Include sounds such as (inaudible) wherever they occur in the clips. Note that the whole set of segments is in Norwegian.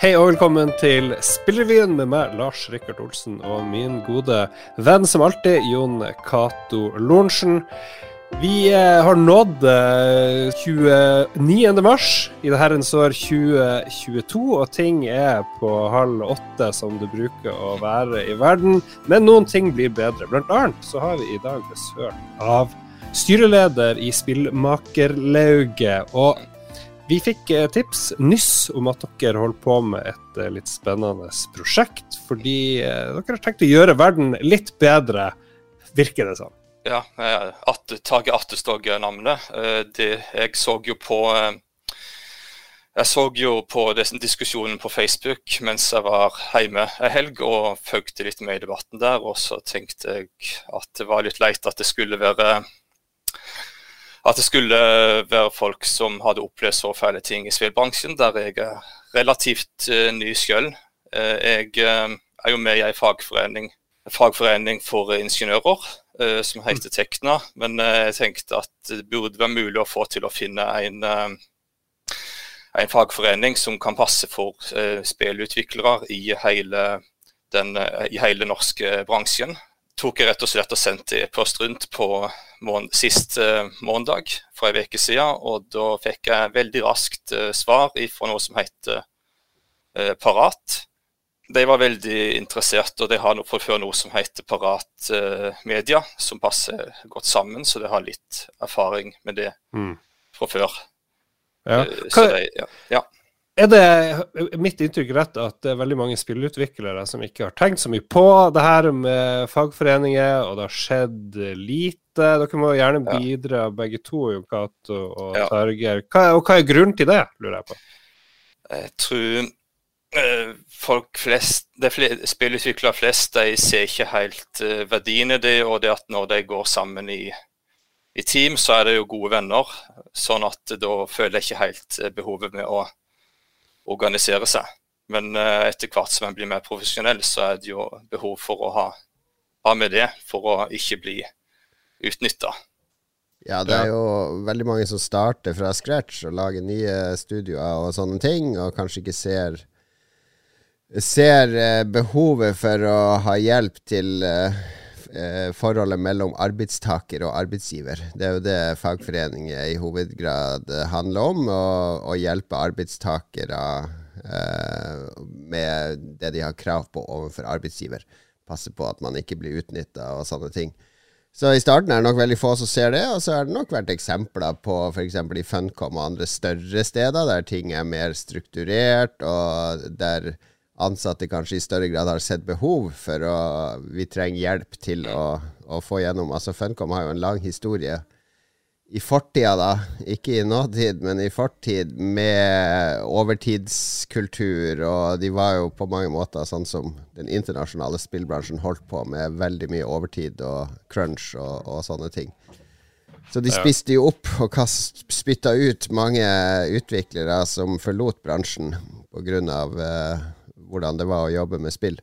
Hei og velkommen til Spillrevyen med meg, Lars Rikard Olsen, og min gode venn som alltid, Jon Cato Lorentzen. Vi eh, har nådd eh, 29. mars i det herrens år 2022, og ting er på halv åtte som det bruker å være i verden. Men noen ting blir bedre. Blant annet så har vi i dag besøk av styreleder i Spillmakerlauget. Og vi fikk eh, tips, nyss, om at dere holder på med et eh, litt spennende prosjekt. Fordi eh, dere har tenkt å gjøre verden litt bedre, virker det som. Ja, at, Tage Attestog navnet. Det, jeg så jo på jeg så jo på diskusjonen på Facebook mens jeg var hjemme en helg og fulgte litt med i debatten der. Og så tenkte jeg at det var litt leit at det skulle være at det skulle være folk som hadde opplevd så fæle ting i spillbransjen, der jeg er relativt uh, ny sjøl. Uh, jeg uh, er jo med i ei fagforening, fagforening for ingeniører som heter Tekna. Men jeg tenkte at det burde være mulig å få til å finne en, en fagforening som kan passe for spillutviklere i hele den i hele norske bransjen tok jeg rett og slett og sendte e-post rundt på mån sist uh, måndag for en uke siden. Og da fikk jeg veldig raskt uh, svar fra noe som heter uh, Parat. De var veldig interessert, og de har fra før noe som heter Parat Media, som passer godt sammen, så de har litt erfaring med det mm. fra før. Ja. Hva, de, ja. ja. Er det mitt inntrykk rett at det er veldig mange spillutviklere som ikke har tenkt så mye på det her med fagforeninger, og det har skjedd lite? Dere må gjerne bidra ja. begge to, Jon Cato og ja. Targer. Hva, og hva er grunnen til det, lurer jeg på? Jeg tror uh, folk flest, de spillutviklere flest de ser ikke helt verdiene verdien i det, og det at når de går sammen i, i team, så er det jo gode venner. Sånn at da føler jeg ikke helt uh, behovet med å organisere seg. Men eh, etter hvert som en blir mer profesjonell, så er det jo behov for å ha, ha med det for å ikke bli utnytta. Ja, det er jo veldig mange som starter fra scratch og lager nye studioer og sånne ting, og kanskje ikke ser ser eh, behovet for å ha hjelp til uh, forholdet mellom arbeidstaker og arbeidsgiver. Det er jo det fagforeninger i hovedgrad handler om, å hjelpe arbeidstakere Eh, med det de har krav på overfor arbeidsgiver. Passe på at man ikke blir utnytta og sånne ting. Så i starten er det nok veldig få som ser det, og så har det nok vært eksempler på f.eks. i Funcom og andre større steder der ting er mer strukturert, og der ansatte kanskje i større grad har sett behov for å Vi trenger hjelp til å, å få gjennom Altså Funcom har jo en lang historie i fortida, da, ikke i nåtid, men i fortid, med overtidskultur, og de var jo på mange måter sånn som den internasjonale spillbransjen holdt på med, veldig mye overtid og crunch og, og sånne ting. Så de spiste jo opp og spytta ut mange utviklere som forlot bransjen pga. Uh, hvordan det var å jobbe med spill.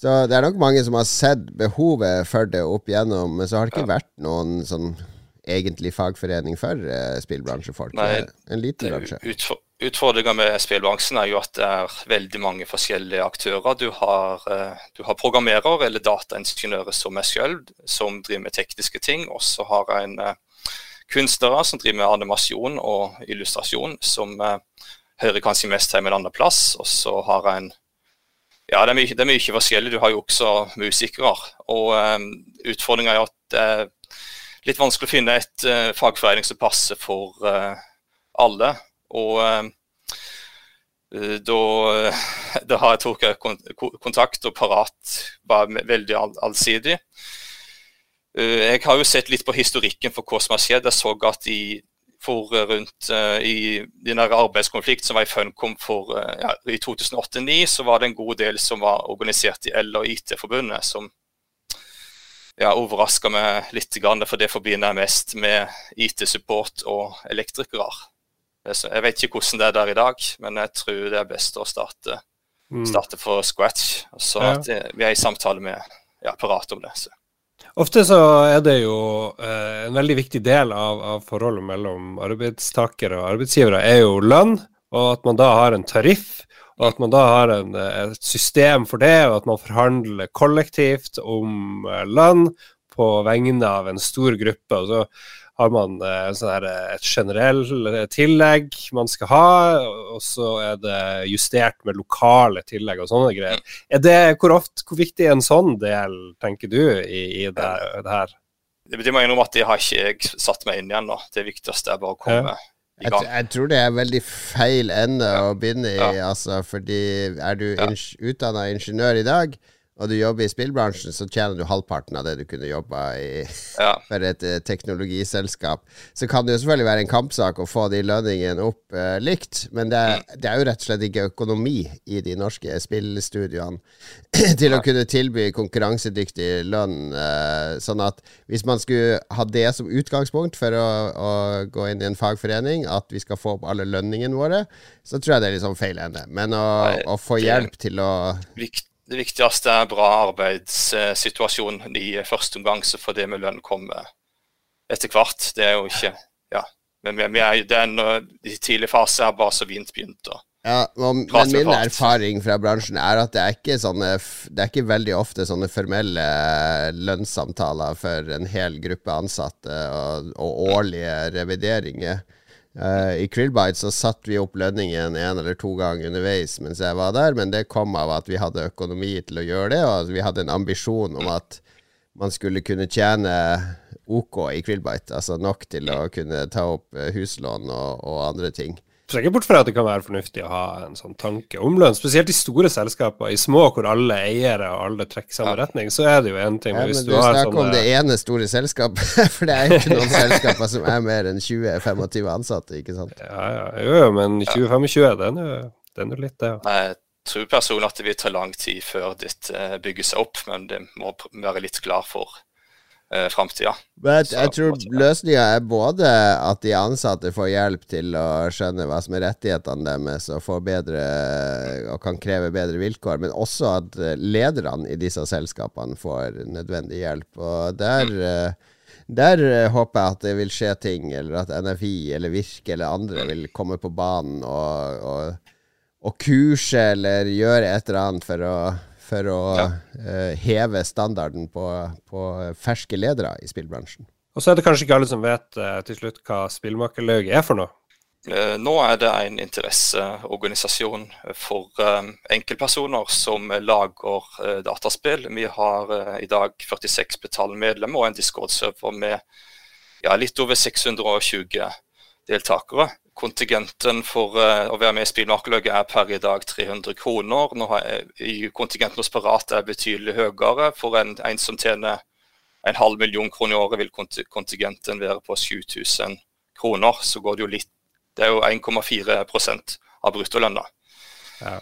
Så det er nok mange som har sett behovet for det opp igjennom, men så har det ikke vært noen sånn egentlig fagforening for uh, spillbransjefolk. Nei, en liten bransje. Utfor Utfordringa med spillbransjen er jo at det er veldig mange forskjellige aktører. Du har, uh, du har programmerer eller dataingeniører som meg selv, som driver med tekniske ting. Og så har en uh, kunstnere som driver med animasjon og illustrasjon, som hører kanskje mest hjemme en annen plass. Og så har en ja, det er, mye, det er mye forskjellig. Du har jo også musikere. Og um, utfordringa er at det er litt vanskelig å finne et uh, fagforening som passer for uh, alle. Og um, da, da, har jeg tatt kontakt, og Parat var veldig all allsidig. Jeg har jo sett litt på historikken for hva som har skjedd. Jeg så at de for rundt uh, i den arbeidskonflikt som var i Funcom for, uh, ja, i 2008-2009, så var det en god del som var organisert i L- og IT-forbundet, som ja, overraska meg litt, for det forbinder jeg mest med IT-support og elektrikere. Jeg vet ikke hvordan det er der i dag, men jeg tror det er best å starte, mm. starte for scratch. Så at vi er i samtale med ja, Parat om det. Så. Ofte så er det jo eh, en veldig viktig del av, av, forholdet mellom arbeidstakere og arbeidsgivere er jo lønn, og at man da har en tariff. Og at man da har en, et system for det, og at man forhandler kollektivt om lønn på vegne av en stor gruppe. og så har man sånn her, et generelt tillegg man skal ha, og så er det justert med lokale tillegg og sånne greier. Er det, hvor, ofte, hvor viktig er en sånn del, tenker du, i, i det, det her? Det betyr meg at det har ikke jeg satt meg inn igjen. nå. Det viktigste er bare å komme ja. Jeg, jeg, tror det er veldig feil ende ja. å begynne i, ja. altså, fordi er du ja. utdanna ingeniør i dag, og du jobber i spillbransjen, så tjener du halvparten av det du kunne jobba i ja. (laughs) for et uh, teknologiselskap. Så kan det jo selvfølgelig være en kampsak å få de lønningene opp uh, likt, men det er, det er, jo rett og slett ikke økonomi i de norske spillstudioene (clears throat) til å kunne tilby konkurransedyktig lønn. Uh, sånn at hvis man skulle ha det som utgangspunkt for å, å, gå inn i en fagforening, at vi skal få opp alle lønningene våre, så tror jeg det er litt sånn feil ende. Men å, å få hjelp til å det viktigste er bra arbeidssituasjon i første omgang, så får det med lønn komme etter hvert. Det er jo ikke Ja. Men vi, vi er, den, i tidlig fase er bare så vidt begynt. å ja, men min erfaring fra bransjen er at det er ikke sånne Det er ikke veldig ofte sånne formelle lønnssamtaler for en hel gruppe ansatte og, og årlige revideringer. Uh, I Krillbite så satte vi opp lønningen en eller to ganger underveis mens jeg var der, men det kom av at vi hadde økonomi til å gjøre det, og vi hadde en ambisjon om at man skulle kunne tjene OK i Krillbite, altså nok til å kunne ta opp eh, huslån og, og andre ting ser ikke bort fra at det kan være fornuftig å ha en sånn tanke om lønn, spesielt i store selskaper. I små hvor alle eiere og alle trekker samme ja. retning, så er det jo en ting. Ja, men hvis du, du snakker sånne... om det ene store selskapet, (laughs) for det er ikke noen (laughs) selskaper som er mer enn 20-25 ansatte, ikke sant? Ja, ja, jo, men 20-25, den er jo litt det. Ja. Jeg tror personlig at det vil ta lang tid før dette bygger seg opp, men det må være litt klar for eh, framtida. Jeg, tror løsninga er både at de ansatte får hjelp til å skjønne hva som er rettighetene deres og, får bedre, og kan kreve bedre vilkår, men også at eh, lederne i disse selskapene får nødvendig hjelp. Og der mm. Eh, der uh, håper jeg at det vil skje ting, eller at NFI eller Virke eller andre vil komme på banen og, og, og kurse eller gjøre et eller annet for å for å ja. uh, heve standarden på, på, ferske ledere i spillbransjen. Og så er det kanskje ikke alle som vet uh, til slutt hva Spillmakerlauget er for noe? Uh, nå er det en interesseorganisasjon for enkeltpersoner som lager dataspill. Vi har i dag 46 betalende medlemmer og en Discord-server med ja, litt over 620 deltakere kontingenten for uh, å være med i Spillmakerløyet er per i dag 300 kroner. Nå har jeg, kontingenten hos Parat er betydelig høyere. For en, en, som tjener en halv million kroner i året, vil kontingenten være på 7000 kroner. Så går det jo litt Det er jo 1,4% av bruttolønna. Ja,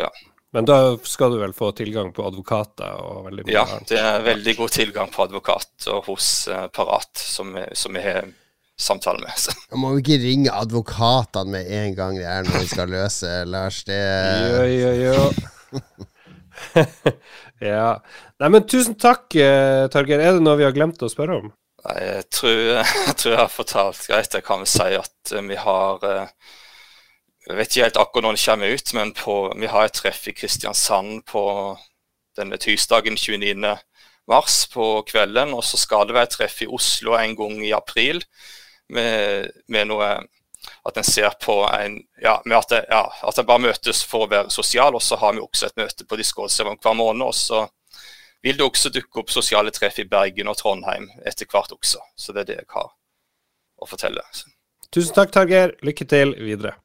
ja. Men da skal du vel få tilgang på advokater og veldig mye Ja, det er veldig god tilgang på advokater hos uh, Parat, som, som er samtale med. Så. Jeg må jo ikke ringe advokatene med en gang det er noe vi skal løse, Lars. Det Jo, jo, jo. (laughs) ja. Nei, men tusen takk, uh, Torgeir. Er det noe vi har glemt å spørre om? Nei, jeg tror (laughs) jeg, tror jeg har fortalt greit. Jeg kan vel si at uh, vi har uh, Jeg vet ikke helt akkurat når det kommer ut, men på, vi har et treff i Kristiansand på denne tirsdagen 29. mars på kvelden. Og så skal det være et treff i Oslo en gang i april med, med noe at en ser på en ja, at, det, ja, at en bare møtes for å være sosial. Og så har vi også et møte på Discord-serveren hver måned. Og så vil det også dukke opp sosiale treff i Bergen og Trondheim etter hvert også. Så det er det jeg har å fortelle. Tusen takk, Targer. Lykke til videre.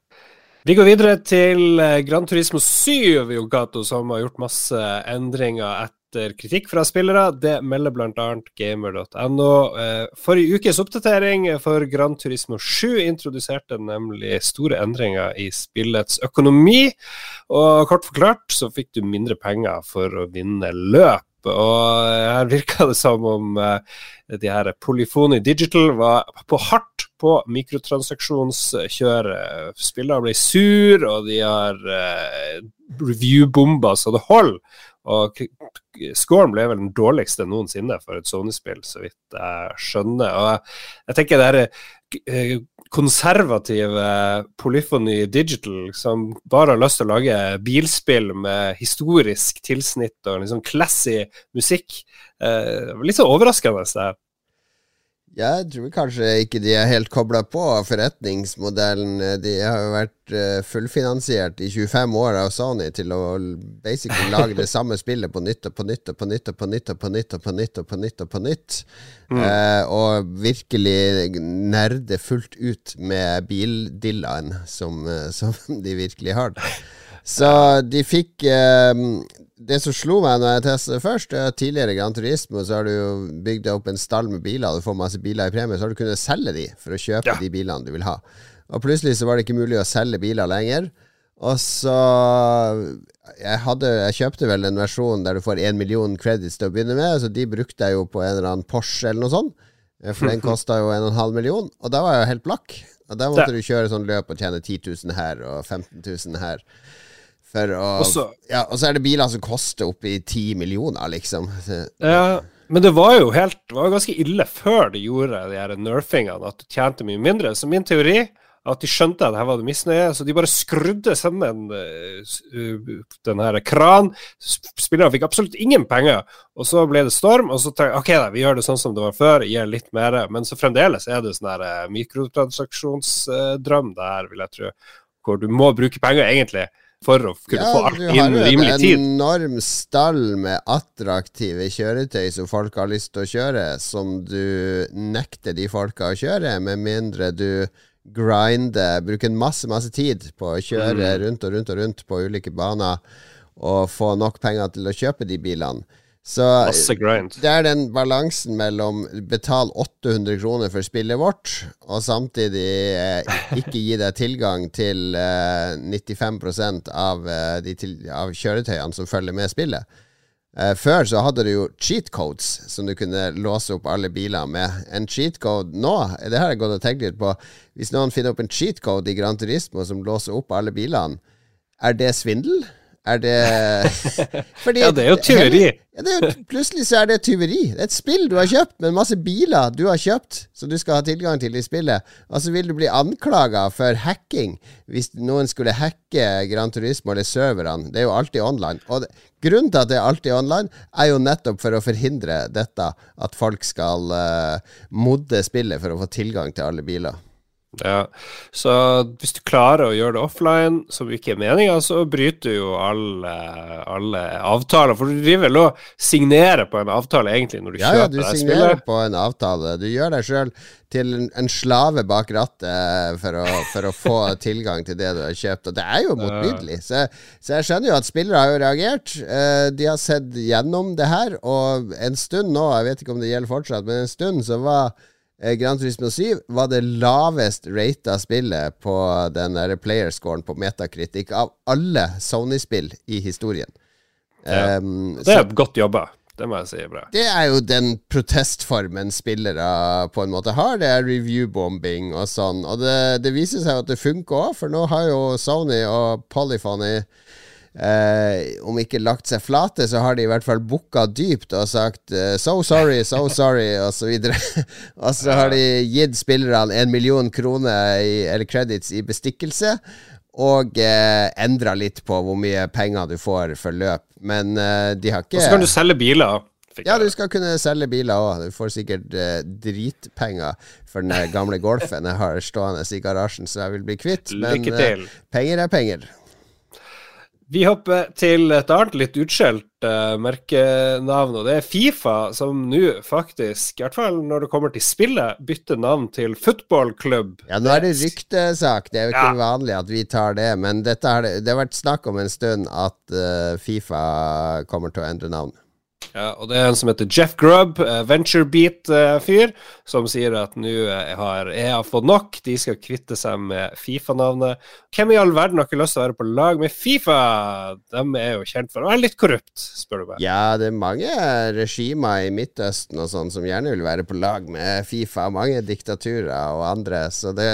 Vi går videre til eh, Gran Turismo 7, Jon Cato, som har gjort masse endringer etter etter kritikk fra spillere. Det melder bl.a. gamer.no. Eh, forrige ukes oppdatering for Gran Turismo 7 introduserte nemlig store endringer i spillets økonomi. Og kort forklart så fikk du mindre penger for å vinne løp. Og her virka det som om uh, de her Polyphony Digital var på hardt på mikrotransaksjonskjøret. Spillere ble sur, og de har uh, review-bomba så det holder. Og scoren ble vel den dårligste noensinne for et Sony-spill, så vidt jeg skjønner. Og jeg tenker det er eh, konservative Polyphony Digital, som bare har lyst til å lage bilspill med historisk tilsnitt og liksom classy musikk. Eh, litt så overraskende. det jeg tror kanskje ikke de er helt kobla på forretningsmodellen. De har jo vært uh, fullfinansiert i 25 år av Sony til å basically lage det samme spillet på nytt og på nytt og på nytt og på nytt og på nytt og på nytt og på nytt. Og på nytt mm. uh, og virkelig nerde fullt ut med bildillaen som, uh, som de virkelig har. Så de fikk det som slo meg når jeg testet det først, er tidligere Gran Turismo så har du jo bygd opp en stall med biler, du får masse biler i premie, så har du kunnet selge de for å kjøpe ja. de bilene du vil ha. Og plutselig så var det ikke mulig å selge biler lenger. Og så jeg, hadde, jeg kjøpte vel en versjon der du får én million credits til å begynne med, så de brukte jeg jo på en eller annen Porsche eller noe sånt. Eh, for den (laughs) kosta jo 1,5 million, og da var jeg jo helt blakk. Og da måtte du kjøre sånn løp og tjene 10 000 her og 15 000 her. For å Også, ja, Og så er det biler som koster oppi ti millioner, liksom. Ja, men det var jo helt Det var ganske ille før de gjorde de her nerfingene, at du tjente mye mindre. Så min teori at de skjønte at her var det misnøye, så de bare skrudde sammen uh, den her kran. Spillerne fikk absolutt ingen penger, og så ble det storm. Og så tenkte OK, da, vi gjør det sånn som det var før, gir litt mer. Men så fremdeles er det sånn her uh, mikrotransaksjonsdrøm der, vil jeg tro, hvor du må bruke penger, egentlig for å kunne ja, få alt innen rimelig tid. Du har en enorm stall med attraktive kjøretøy som folk har lyst til å kjøre, som du nekter de folka å kjøre, med mindre du grinder, bruker masse, masse tid på å kjøre mm. rundt og rundt og rundt på ulike baner og få nok penger til å kjøpe de bilene. Så det er den balansen mellom betal 800 kroner for spillet vårt, og samtidig eh, ikke gi deg tilgang til eh, 95% av, eh, de til, av kjøretøyene som følger med spillet. Eh, før så hadde du jo cheat codes som du kunne låse opp alle biler med. En cheat code nå, det har jeg gått og tenkt litt på, hvis noen finner opp en cheat code i Gran Turismo som låser opp alle bilene, er det svindel? Er det (laughs) Fordi, Ja, det er jo tyveri. Ja, jo, plutselig så er det tyveri. Det er et spill du har kjøpt, med masse biler du har kjøpt, som du skal ha tilgang til i spillet. Og så vil du bli anklaga for hacking hvis noen skulle hacke Gran Turismo eller serverne. Det er jo alltid online. Og det, grunnen til at det er alltid online, er jo nettopp for å forhindre dette, at folk skal uh, modde spillet for å få tilgang til alle biler. Ja, så hvis du klarer å gjøre det offline, som ikke er meninga, så bryter du jo alle, alle, avtaler. For du driver vel og signerer på en avtale, egentlig, når du ja, kjøper deg spillet? Ja, du signerer på en avtale. Du gjør deg sjøl til en slave bak rattet for å, for å, få (laughs) tilgang til det du har kjøpt. Og det er jo motbydelig. Så, så, jeg skjønner jo at spillere har jo reagert. Eh, de har sett gjennom det her, og en stund nå, jeg vet ikke om det gjelder fortsatt, men en stund så var Eh, Gran Turismo 7 var det lavest rata spillet på den playerscoren på Metacritic av alle Sony-spill i historien. Ja. Um, det er så, godt jobba. Det må jeg si bra. Det er jo den protestformen spillere på en måte har. Det er review-bombing og sånn. Og det, det viser seg at det funker òg, for nå har jo Sony og Polyphony Eh, om ikke lagt seg flate, så har de i hvert fall booka dypt og sagt eh, 'so sorry, so (laughs) sorry', og så videre. (laughs) og så har de gitt spillerne en million kroner i, eller credits i bestikkelse. Og eh, endra litt på hvor mye penger du får for løp. Men eh, de har ikke Og så kan du selge biler. Ja, du skal kunne selge biler òg. Du får sikkert eh, dritpenger for den gamle Golfen jeg har stående i garasjen, så jeg vil bli kvitt. Men eh, penger er penger. Vi hopper til et annet litt utskjelt uh, merkenavn, og det er Fifa, som nå faktisk, i hvert fall når det kommer til spillet, bytter navn til footballklubb. Ja, nå er det ryktesak, det er jo ikke ja. vanlig at vi tar det, men har, det har vært snakk om en stund at uh, Fifa kommer til å endre navn. Ja, og det er en som heter Jeff Grubb, uh, venturebeat-fyr, som sier at nå uh, har EA fått nok, de skal kvitte seg med Fifa-navnet. Hvem i all verden har ikke lyst til å være på lag med Fifa? De er jo kjent for å være litt korrupt, spør du meg. Ja, det er mange regimer i Midtøsten og sånn som gjerne vil være på lag med Fifa. Mange diktaturer og andre, så det,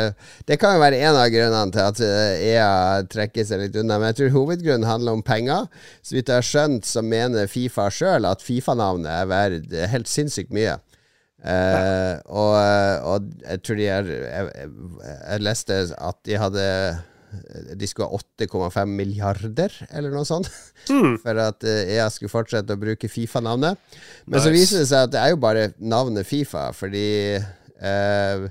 det kan jo være en av grunnene til at EA eh, e trekker seg litt unna. Men jeg tror hovedgrunnen handler om penger. Så vidt jeg har skjønt, så mener Fifa sjøl at Fifa-navnet er verdt helt sinnssykt mye. Eh, og, og, jeg tror de er jeg, jeg, leste at de hadde De skulle ha 8,5 milliarder, eller noe sånt, mm. (laughs) for at EA skulle fortsette å bruke Fifa-navnet. Men nice. så viser det seg at det er jo bare navnet Fifa, fordi eh,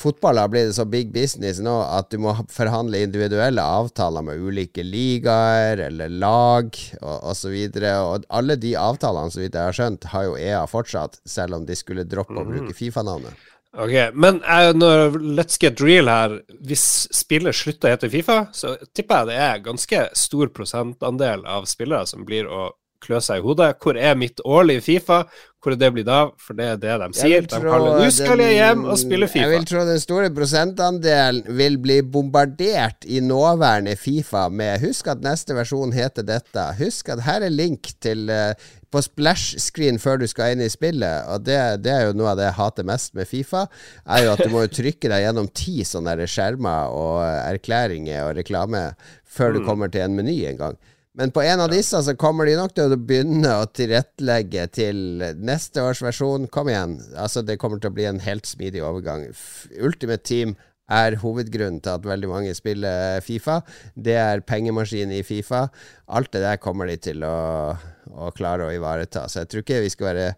fotball har blitt så big business nå at du må forhandle individuelle avtaler med ulike ligaer eller lag og osv. Og, og alle de avtalene, så vidt jeg har skjønt, har jo EA fortsatt, selv om de skulle droppe å bruke Fifa-navnet. Ok, Men uh, når Let's Get Real her, hvis spillet slutter å hete Fifa, så tipper jeg det er ganske stor prosentandel av spillere som blir å klø seg i hodet. Hvor er mitt årlige Fifa? Hvor er det blitt av? For det er det de sier. De kaller 'nå skal jeg hjem og spille Fifa'. Jeg vil tro den store prosentandelen vil bli bombardert i nåværende Fifa med 'husk at neste versjon heter dette'. Husk at her er link til uh, på splash-screen før du skal inn i spillet, og det, det, er jo noe av det jeg hater mest med Fifa, er jo at du må (laughs) trykke deg gjennom ti sånne skjermer og erklæringer og reklame før du mm. kommer til en meny en gang. Men på en av disse så kommer de nok til å begynne å tilrettelegge til neste års versjon. Kom igjen. Altså, det kommer til å bli en helt smidig overgang. Ultimate Team er hovedgrunnen til at veldig mange spiller Fifa. Det er pengemaskinen i Fifa. Alt det der kommer de til å, å klare å ivareta. Så jeg tror ikke vi skal være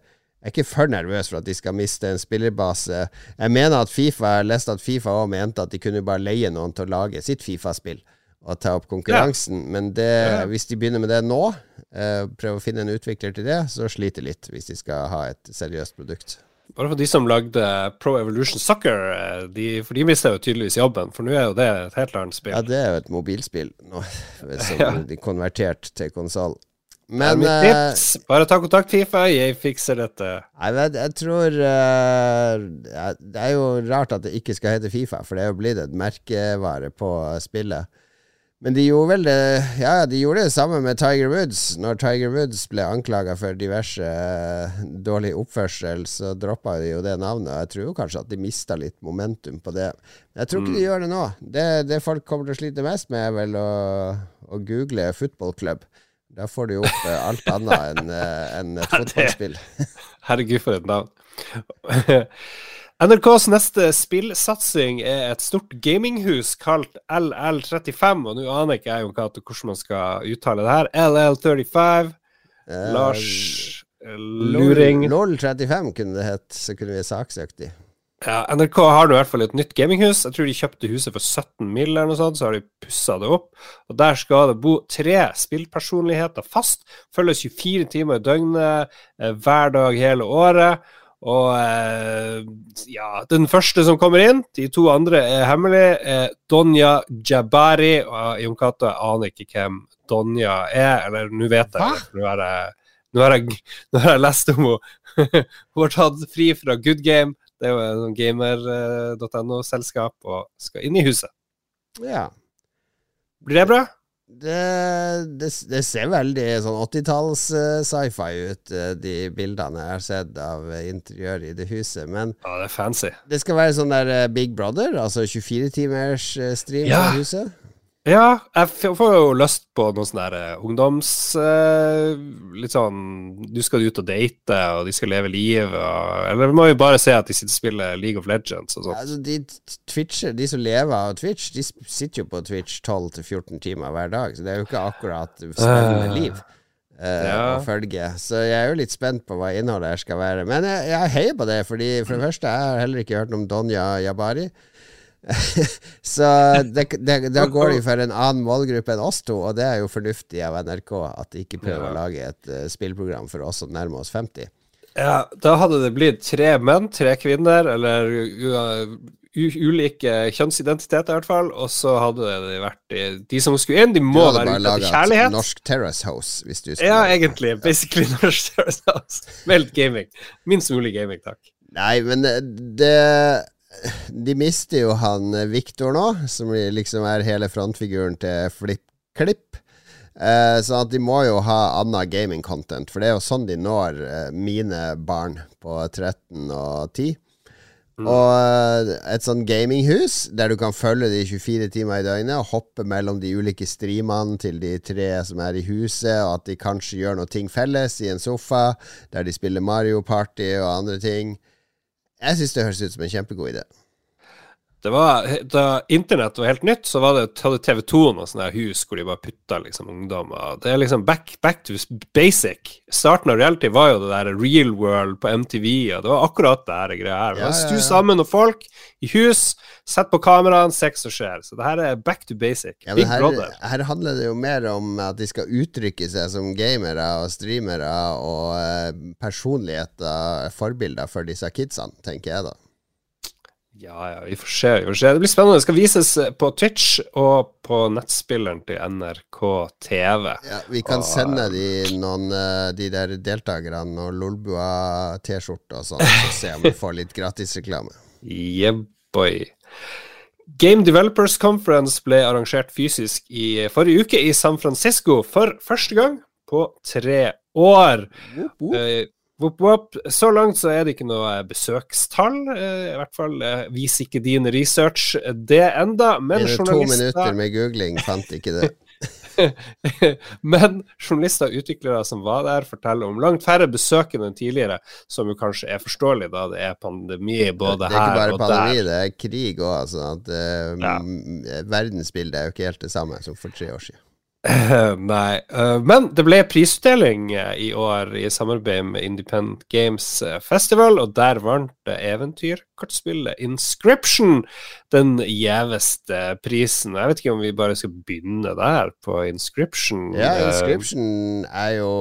jeg er ikke for nervøs for at de skal miste en spillerbase. Jeg mener at Fifa, jeg leste at Fifa òg mente at de kunne bare leie noen til å lage sitt Fifa-spill å ta opp konkurransen. Ja. Men det, ja. hvis de begynner med det nå, eh, prøve å finne en utvikler til det, så sliter litt hvis de skal ha et seriøst produkt. Bare for de som lagde Pro Evolution Soccer, eh, de, for de mista jo tydeligvis jobben. For nå er jo det et helt annet spill. Ja, det er jo et mobilspill nå, (laughs) som ja. de konverterte til konsoll. Men ja, uh, tips, bare ta kontakt Fifa, jeg fikser dette. Jeg, vet, jeg tror uh, Det er jo rart at det ikke skal hete Fifa, for det er jo blitt et merkevare på spillet. Men de gjorde vel det Ja, de gjorde det samme med Tiger Woods. Når Tiger Woods ble anklaga for diverse uh, dårlig oppførsel, så droppa de jo det navnet. Jeg tror jo kanskje at de mista litt momentum på det. Men jeg tror ikke mm. de gjør det nå. Det, det, folk kommer til å slite mest med, er vel å, å google club. Da får du opp uh, alt annet enn uh, en et fotballspill. Herregud, for et navn. (laughs) NRKs neste spillsatsing er et stort gaminghus kalt LL35, og nå aner ikke jeg hvordan man skal uttale det her. LL35. Uh, Lars uh, Luring. LOL35 kunne det hett, så kunne vi saksøkt de. Ja, NRK har i hvert fall et nytt gaminghus. Jeg tror de kjøpte huset for 17 mill. eller noe sånt, så har de pussa det opp. Og Der skal det bo tre spillpersonligheter fast. Følges 24 timer i døgnet, eh, hver dag hele året. Og eh, ja, den første som kommer inn, de to andre er hemmelige, er Donja Jabari. Og Jon Cato, jeg aner ikke hvem Donja er, eller nå vet jeg Nå har jeg, jeg, jeg lest om henne. (laughs) Hun har tatt fri fra Good Game. Det er jo en sånn gamer.no-selskap, og skal inn i huset. Ja. Blir det bra? Det, det, det, ser veldig sånn 80-talls-sci-fi uh, ut, uh, de bildene jeg har sett av uh, interiøret i det huset. Men ja, det er fancy. Det skal være sånn der Big Brother, altså 24 timers stream ja. av huset. Ja, jeg får jo lyst på noe sånn der eh, ungdoms... Eh, litt sånn Du skal ut og date, og de skal leve liv, og Eller vi må jo bare se at de sitter og spiller League of Legends og sånt. Altså, de, Twitcher, de som lever av Twitch, de sitter jo på Twitch 12-14 timer hver dag, så det er jo ikke akkurat spennende uh, liv. Uh, ja. å følge. Så jeg er jo litt spent på hva innholdet her skal være. Men jeg, jeg heier på det, fordi for det første, jeg har heller ikke hørt om Donja Jabari. (laughs) så det, det, da går de for en annen målgruppe enn oss to, og det er jo fornuftig av NRK at de ikke prøver ja. å lage et uh, spillprogram for oss som nærmer oss 50. Ja, da hadde det blitt tre menn, tre kvinner, eller uh, ulike kjønnsidentiteter i hvert fall, og så hadde det vært De som skulle inn, de må være ute etter kjærlighet. Norsk Terrace House, hvis du skulle Ja, egentlig. Basically Norsk Terrace House. Meldt gaming. Minst mulig gaming, takk. Nei, men det de mister jo han Viktor Victor nå, som liksom er hele frontfiguren til FlippKlipp. Eh, så de må jo ha annet gaming-content, for det er jo sånn de når eh, mine barn på 13 og 10. Mm. Og eh, et sånn gaminghus der du kan følge de 24 timer i døgnet og hoppe mellom de ulike streamene til de tre som er i huset, og at de kanskje gjør noe ting felles i en sofa der de spiller Mario Party og andre ting. Jeg syns det høres ut som en kjempegod idé. Det var, Da internett var helt nytt, så var det, hadde TV 2 noen sånne hus hvor de bare putta liksom, ungdommer. Det er liksom back, back, to basic. Starten av reality var jo det der real world på MTV, og det var akkurat det her greia her. Ja, ja, ja. Stu sammen noen folk i hus, sett på kameraene, se hva som skjer. Så det her er back to basic. Ja, Big her, brother. Her handler det jo mer om at de skal uttrykke seg som gamere og streamere og eh, personligheter, forbilder for disse kidsene, tenker jeg da. Ja, ja, vi får se. Vi får se. Det blir spennende. Det skal vises eh, på Twitch og på nettspilleren til NRK TV. Ja, vi kan og, sende de noen eh, de der deltakerne noen Lolbua-T-skjorte og sånn, så se om vi får litt gratisreklame. Yeah, boy. Game Developers Conference ble arrangert fysisk i forrige uke i San Francisco for første gang på tre år. Whoop, whoop. Uh, Whoop, wop. Så langt så er det ikke noe besøkstall. Eh, I hvert fall eh, viser ikke din research det enda. Men journalister To minutter med googling fant ikke det. (laughs) men journalister og utviklere som var der, forteller om langt færre besøk enn tidligere, som jo kanskje er forståelig da det er pandemi både her og der. Det er ikke bare pandemi, det er krig òg. Altså, uh, ja. Verdensbildet er jo ikke helt det samme som for tre år siden. (laughs) Nei. Uh, men det ble prisutdeling uh, i år i samarbeid med Independent Games uh, Festival, og der vant eventyrkortspillet Inscription den gjeveste prisen. Jeg vet ikke om vi bare skal begynne der, på Inscription. Ja, Inscription er jo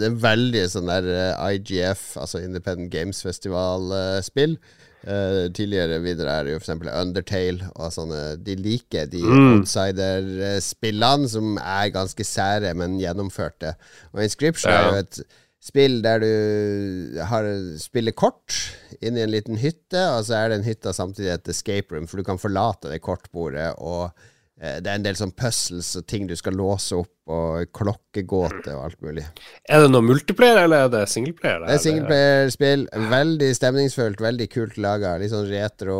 Det er veldig sånn der IGF, altså Independent Games Festival-spill. Uh, tidligere videre er det jo f.eks. Undertale og sånne. De liker de mm. outsider-spillene som er ganske sære, men gjennomførte. Og Inscription ja. er jo et spill der du har, spiller kort inn i en liten hytte, og så er den hytta samtidig et escape room, for du kan forlate det kortbordet og det er en del sånn puzzles og ting du skal låse opp, og klokkegåte og alt mulig. Er det noe multiplayer, eller er det singleplayer? Det er singleplayerspill. Veldig stemningsfullt, veldig kult laga. Litt sånn retro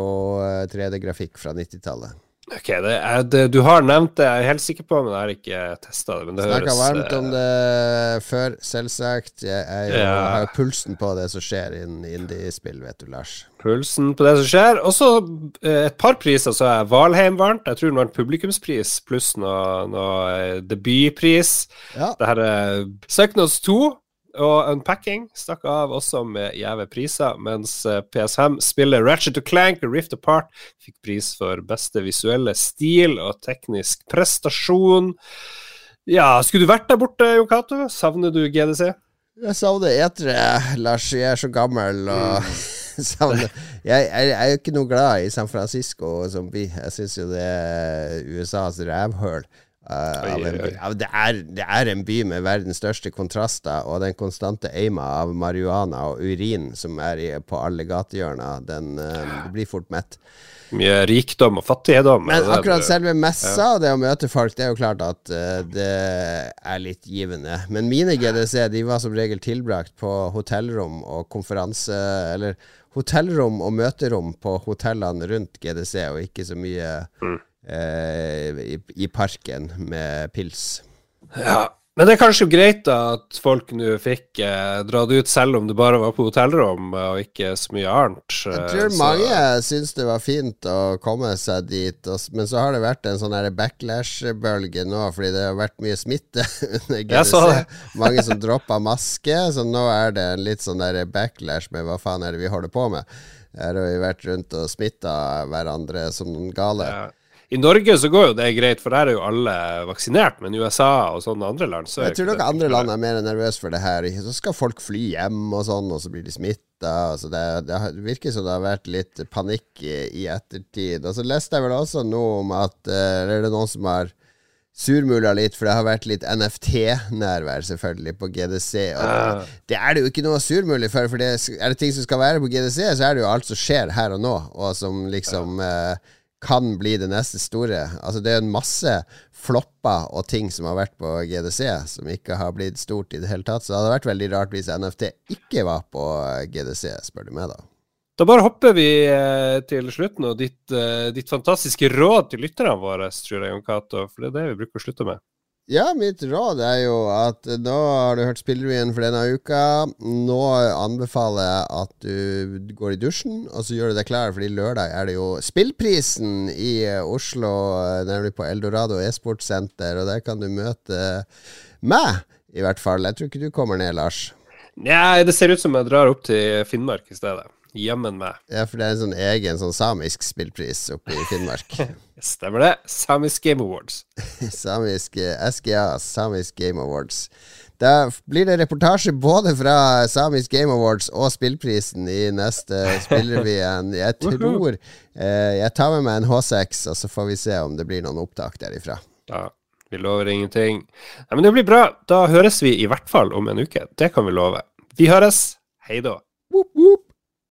3D-grafikk eh, fra 90-tallet. Ok, det er, det, Du har nevnt det, jeg er helt sikker på, men jeg har ikke testa det. Men det Snakka varmt om det før, selvsagt. Jeg, jeg, jeg har pulsen på det som skjer innen indiespill, vet du, Lars. Pulsen på det som skjer. Og så eh, et par priser, så er Valheim varmt. Jeg tror den vant publikumspris pluss noe, noe eh, debutpris. Ja. Det her er Psychnos 2 og Unpacking stakk av også med gjeve priser, mens eh, PS5 spiller Ratchet Clank og Rift Apart fikk pris for beste visuelle stil og teknisk prestasjon. Ja, skulle du vært der borte, Jon Cato? Savner du GDC? Jeg savner etere, Lars. Jeg er så gammel og mm. (laughs) savner jeg, jeg, jeg, er jo ikke noe glad i San Francisco som by. Jeg syns jo det er USAs rævhøl. Uh, oi, oi. Det, er, det, er, en by med verdens største kontraster, og den konstante eima av marihuana og urin som er i, på alle gatehjørner, den uh, blir fort mett. Mye rikdom og fattigdom. Men akkurat selve messa og det å møte folk, det er jo klart at uh, det er litt givende. Men mine GDC de var som regel tilbrakt på hotellrom og konferanse... Eller hotellrom og møterom på hotellene rundt GDC, og ikke så mye mm eh, i, i, parken med pils. Ja, men det er kanskje greit da at folk nå fikk eh, dratt ut, selv om det bare var på hotellrom og ikke så mye annet. Jeg eh, tror så. mange syns det var fint å komme seg dit, og, men så har det vært en sånn backlash-bølge nå, fordi det har vært mye smitte (laughs) under GDC. (laughs) Mange som droppa maske, så nå er det en litt sånn der backlash med hva faen er det vi holder på med. Her har vi vært rundt og smitta hverandre som noen gale. Ja. I Norge så går jo det greit, for der er jo alle vaksinert, men i USA og sånne andre land så Jeg tror nok andre land er mer nervøse for det her. Så skal folk fly hjem og sånn, og så blir de smitta. Altså det, det, virker som det har vært litt panikk i, i ettertid. Og så leste jeg vel også noe om at uh, Eller er det noen som har surmula litt, for det har vært litt NFT-nærvær, selvfølgelig, på GDC. Og uh. Det er det jo ikke noe surmulig for, for det, er det ting som skal være på GDC, så er det jo alt som skjer her og nå, og som liksom uh, kan bli det neste store. Altså Det er en masse flopper og ting som har vært på GDC, som ikke har blitt stort i det hele tatt. Så det hadde vært veldig rart hvis NFT ikke var på GDC, spør du meg, da. Da bare hopper vi eh, til slutten, og ditt, eh, ditt fantastiske råd til lytterne våre, tror jeg, Jon Cato. For det er det vi bruker å slutte med. Ja, mitt råd er jo at nå har du hørt Spillrevyen for denne uka. Nå anbefaler jeg at du går i dusjen, og så gjør du deg klar, fordi lørdag er det jo Spillprisen i Oslo, nemlig på Eldorado e-sportsenter, og der kan du møte meg, i hvert fall. Jeg tror ikke du kommer ned, Lars. Nei, det ser ut som jeg drar opp til Finnmark i stedet. Jammen meg. Ja, for det er en sånn egen sånn samisk spillpris oppe i Finnmark. (laughs) Stemmer det. Samisk Game Awards. (laughs) samisk SGA, Samisk Game Awards. Da blir det reportasje både fra Samisk Game Awards og spillprisen i neste Spillrevyen. (laughs) Jeg tror eh, Jeg tar med meg en H6, og så får vi se om det blir noen opptak derifra. Ja, vi lover ingenting. Nei, men det blir bra. Da høres vi i hvert fall om en uke. Det kan vi love. Vi høres. Hei da. Woop, whoop.